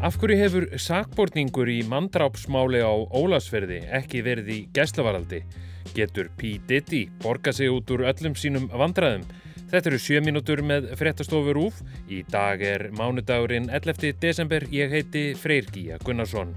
Af hverju hefur sakbortningur í mandrápsmáli á Ólasferði ekki verið í gæslavaraldi? Getur P. Diddy borga sig út úr öllum sínum vandraðum? Þetta eru sjö mínútur með fréttastofur úf. Í dag er mánudagurinn 11. desember. Ég heiti Freyr Gíja Gunnarsson.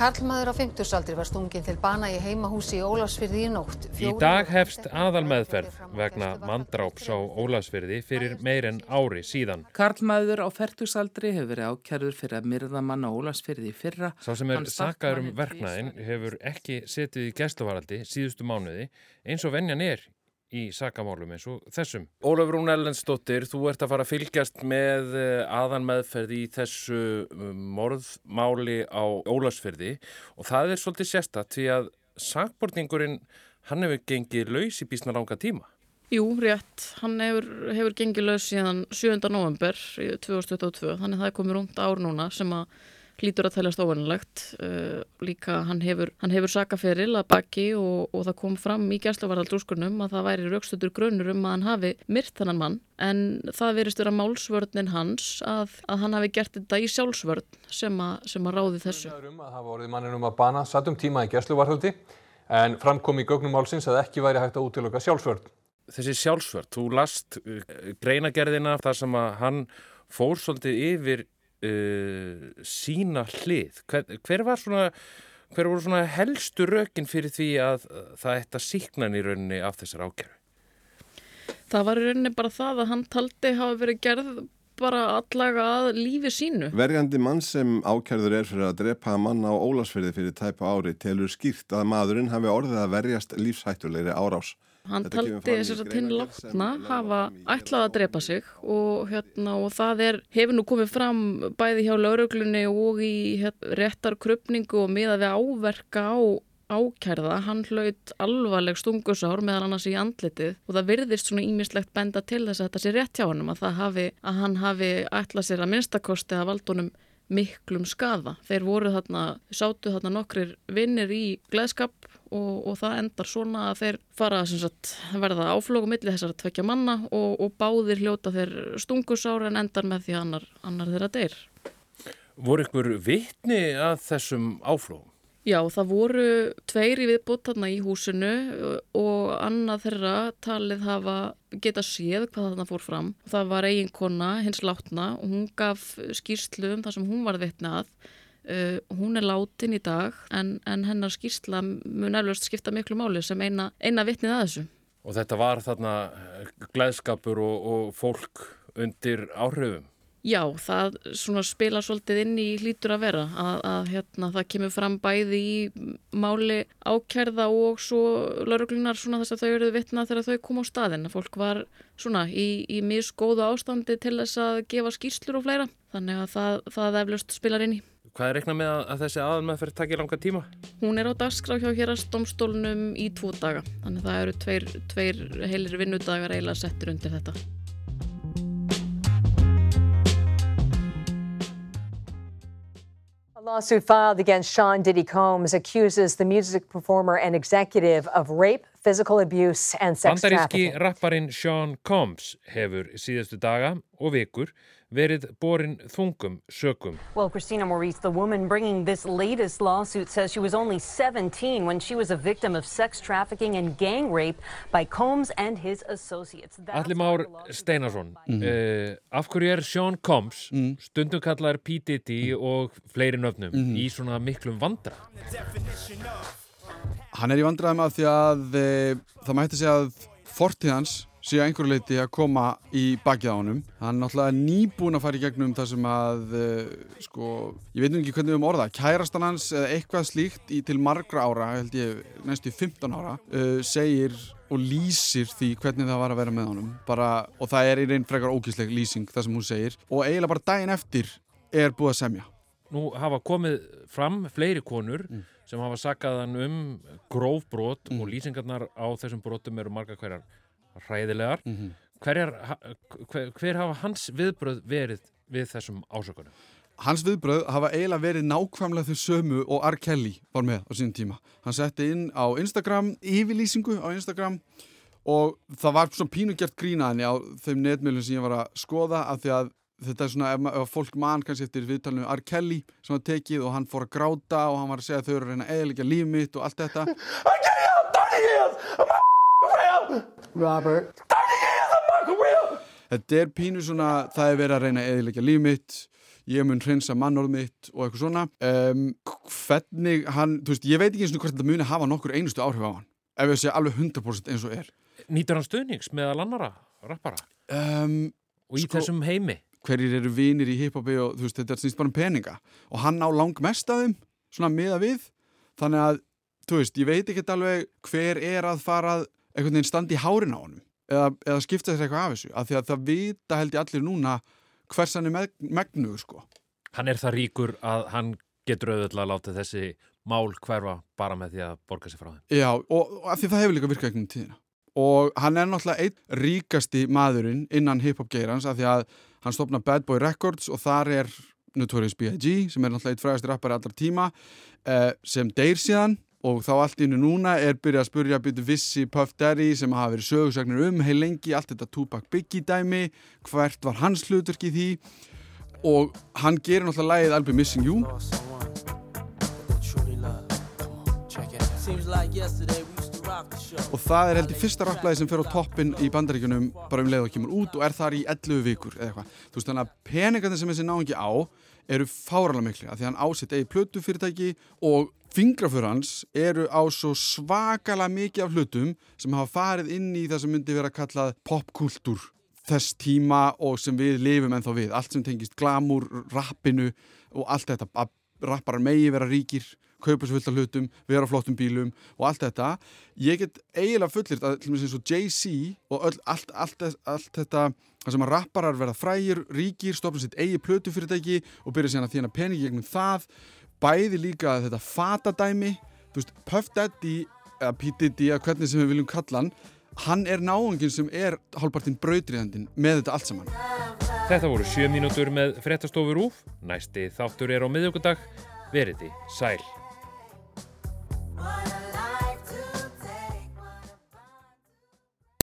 Karlmaður á 50-saldri var stungin til bana í heimahúsi í Ólafsfyrði í nótt. Í dag hefst aðal meðferð vegna mandráps á Ólafsfyrði fyrir meir en ári síðan. Karlmaður á 40-saldri hefur verið ákjærður fyrir að myrða mann á Ólafsfyrði í fyrra. Sá sem er sakaður um verknæðin hefur ekki setið í gæsluvaraldi síðustu mánuði eins og venjan er í sakamálum eins og þessum. Ólafur Rún Ellensdóttir, þú ert að fara að fylgjast með eh, aðan meðferð í þessu um, morðmáli á Ólafsferði og það er svolítið sérstatt því að sakbortningurinn, hann hefur gengið laus í bísna langa tíma. Jú, rétt. Hann hefur, hefur gengið laus síðan 7. november 2022, þannig það er komið rúmt ár núna sem að hlýtur að teljast óvernilegt. Uh, líka hann hefur, hann hefur sakaferil að baki og, og það kom fram í gæsluvaraldrúskurnum að það væri raukstötur grunur um að hann hafi myrt þannan mann en það verist vera málsvörnin hans að, að hann hafi gert þetta í sjálfsvörn sem, a, sem að ráði þessu. Um að hafa orðið manninum að bana sattum tíma í gæsluvarhaldi en framkom í gögnum málsins að ekki væri hægt að útiloka sjálfsvörn. Þessi sjálfsvörn, þú last uh, greinagerðina þar sem að hann fór svolítið yfir uh, sína hlið. Hver, hver var svona, hver voru svona helstu rökin fyrir því að það ætti að síknan í rauninni af þessar ákjörðu? Það var í rauninni bara það að hann taldi hafa verið gerð bara allega að lífi sínu. Verjandi mann sem ákjörður er fyrir að drepa mann á ólasferði fyrir tæpa ári telur skýrt að maðurinn hafi orðið að verjast lífshættulegri árás. Hann taldi þess að hinn látna hafa ætlað að drepa sig og, hérna, og það er, hefur nú komið fram bæði hjá lauruglunni og í hérna, réttarkrupningu og miða við áverka á ákærða. Hann hlaut alvarleg stungusár meðan annars í andlitið og það virðist svona ímislegt benda til þess að þetta sé rétt hjá hann að, hafi, að hann hafi ætlað sér að minnstakosti að valdunum miklum skaða. Þeir voru þarna, sátu þarna nokkrir vinnir í gleðskap og, og það endar svona að þeir fara sagt, verða áflóku millir þessar tvekja manna og, og báðir hljóta þeir stungusár en endar með því annar, annar þeirra deyr. Voru ykkur vitni að þessum áflókum? Já, það voru tveir í viðbútt þarna í húsinu og annað þeirra talið hafa geta séð hvað þarna fór fram. Það var eiginkona, hins látna, og hún gaf skýrslu um það sem hún var vittnað. Uh, hún er látin í dag en, en hennar skýrsla mun eflust skipta miklu máli sem eina, eina vittnið að þessu. Og þetta var þarna glæðskapur og, og fólk undir áhrifum? Já, það spila svolítið inn í hlítur að vera að, að hérna, það kemur fram bæði í máli ákærða og svo lauruglunar þess að þau eruð vittna þegar þau kom á staðin. Fólk var svona, í, í misgóðu ástandi til þess að gefa skýrslur og fleira þannig að það, það eflust spilar inn í. Hvað er reiknað með að þessi aðalmeðferð takir langa tíma? Hún er á dagskrá hjá hérastómstólunum í tvo daga þannig að það eru tveir, tveir heilir vinnudagar eiginlega settur undir þetta. Lawsuit filed against Sean Diddy Combs accuses the music performer and executive of rape, physical abuse and sex trafficking. Bandaríski rapparinn Sean Combs hefur síðustu daga og vikur verið borin þungum sökum. Well, Christina Maurice, the woman bringing this latest lawsuit says she was only 17 when she was a victim of sex trafficking and gang rape by Combs and his associates. Alli Már Steinarsson, mm -hmm. uh, af hverju er Sean Combs, mm. stundum kallar P. Diddy og fleiri nöfnum, mm -hmm. í svona miklum vandra? Hann er í vandraðum af því að e, það mætti segja að fortíðans séu einhverju leiti að koma í bakið á honum. Hann er náttúrulega nýbúin að fara í gegnum það sem að, uh, sko, ég veit nú ekki hvernig við um orða, kærastan hans eða eitthvað slíkt í til margra ára, held ég næstu 15 ára, uh, segir og lýsir því hvernig það var að vera með honum. Bara, og það er í reyn frekar ógísleg lýsing það sem hún segir og eiginlega bara daginn eftir er búið að semja. Nú hafa komið fram fleiri konur mm. Sem hafa sakaðan um grófbrot mm. og lýsingarnar á þessum brotum eru marga hverjar hræðilegar mm -hmm. Hverjar, hver, hver hafa hans viðbröð verið við þessum ásökunum? hans viðbröð hafa eiginlega verið nákvæmlega þau sömu og R. Kelly var með á sínum tíma. Hann setti inn á Instagram, yfirlýsingu á Instagram og það var svona pínugjert grínaðinni á þeim netmjölum sem ég var að skoða af því að þetta er svona, ef, ef fólk mann kannski eftir viðtalinu R. Kelly sem var tekið og hann fór að gráta og hann var að segja að þau eru að reyna að eðalega líf mitt og allt þetta. R. Kelly, I'm 30 years of my career Robert. 30 years of my career! Þetta er pínu svona, það er verið að reyna að eðalega líf mitt ég mun hreinsa mannorð mitt og eitthvað svona. Um, hvernig hann, þú veist, ég veit ekki eins og hvort þetta muni hafa nokkur einustu áhrif á hann ef ég sé alveg 100% eins og er. Nýtur hann stuðnings með að lannara, rappara? Um, og í sko, þessum heimi hverjir eru vinir í hiphopi og þú veist, þetta er snýst bara um peninga. Og hann á lang mest af þeim svona miða við, þannig að þú veist, ég veit ekki alveg hver er að fara einhvern veginn standi í hárin á honum eða, eða skipta sér eitthvað af þessu. Af því að það vita held ég allir núna hvers hann er meg, megnugur sko. Hann er það ríkur að hann getur auðvitað að láta þessi mál hverfa bara með því að borga sér frá þeim. Já, og, og af því það hefur líka virkað einhvern tíðina. Og hann er náttúrulega einn ríkasti maðurinn innan hip-hop geirans af því að hann stopna Bad Boy Records og þar er Notorious B.I.G. sem er náttúrulega eitt frægast rappari allar tíma eh, sem deyr síðan. Og þá allt innu núna er byrjað að spurja byrju Vissi, Puff Daddy sem hafa verið sögursagnir um heil lengi, allt þetta Tupac Biggie dæmi, hvert var hans hluturk í því? Og hann gerir náttúrulega lægið alveg Missing You og það er heldur fyrsta rapplæði sem fer á toppin í bandaríkunum bara um leið og kemur út og er þar í 11 vikur eða eitthvað. Þú veist þannig að peningarnir sem þessi náðungi á eru fáralega miklu að því hann ásett eigi plötu fyrirtæki og fingrafur hans eru á svo svakalega mikið af hlutum sem hafa farið inn í það sem myndi vera kallað popkultúr þess tíma og sem við lifum ennþá við. Allt sem tengist glamur, rappinu og allt þetta að rapparar megi vera ríkir kaupa svo fullt af hlutum, vera á flottum bílum og allt þetta. Ég get eiginlega fullirt að til og með eins og Jay-Z og öll, allt, allt, allt þetta það sem að rapparar verða frægir, ríkir, stopna sitt eigi plötu fyrirtæki og byrja síðan að þjána peningi gegnum það. Bæði líka þetta fatadæmi, þú veist, Puff Daddy eða P. Diddy, eða hvernig sem við viljum kalla hann, hann er náðungin sem er hálfpartinn brautriðandin með þetta allt saman. Þetta voru sjö mínútur með frettastofur úf. Næsti þáttur er á miðugundag. Veriti sæl.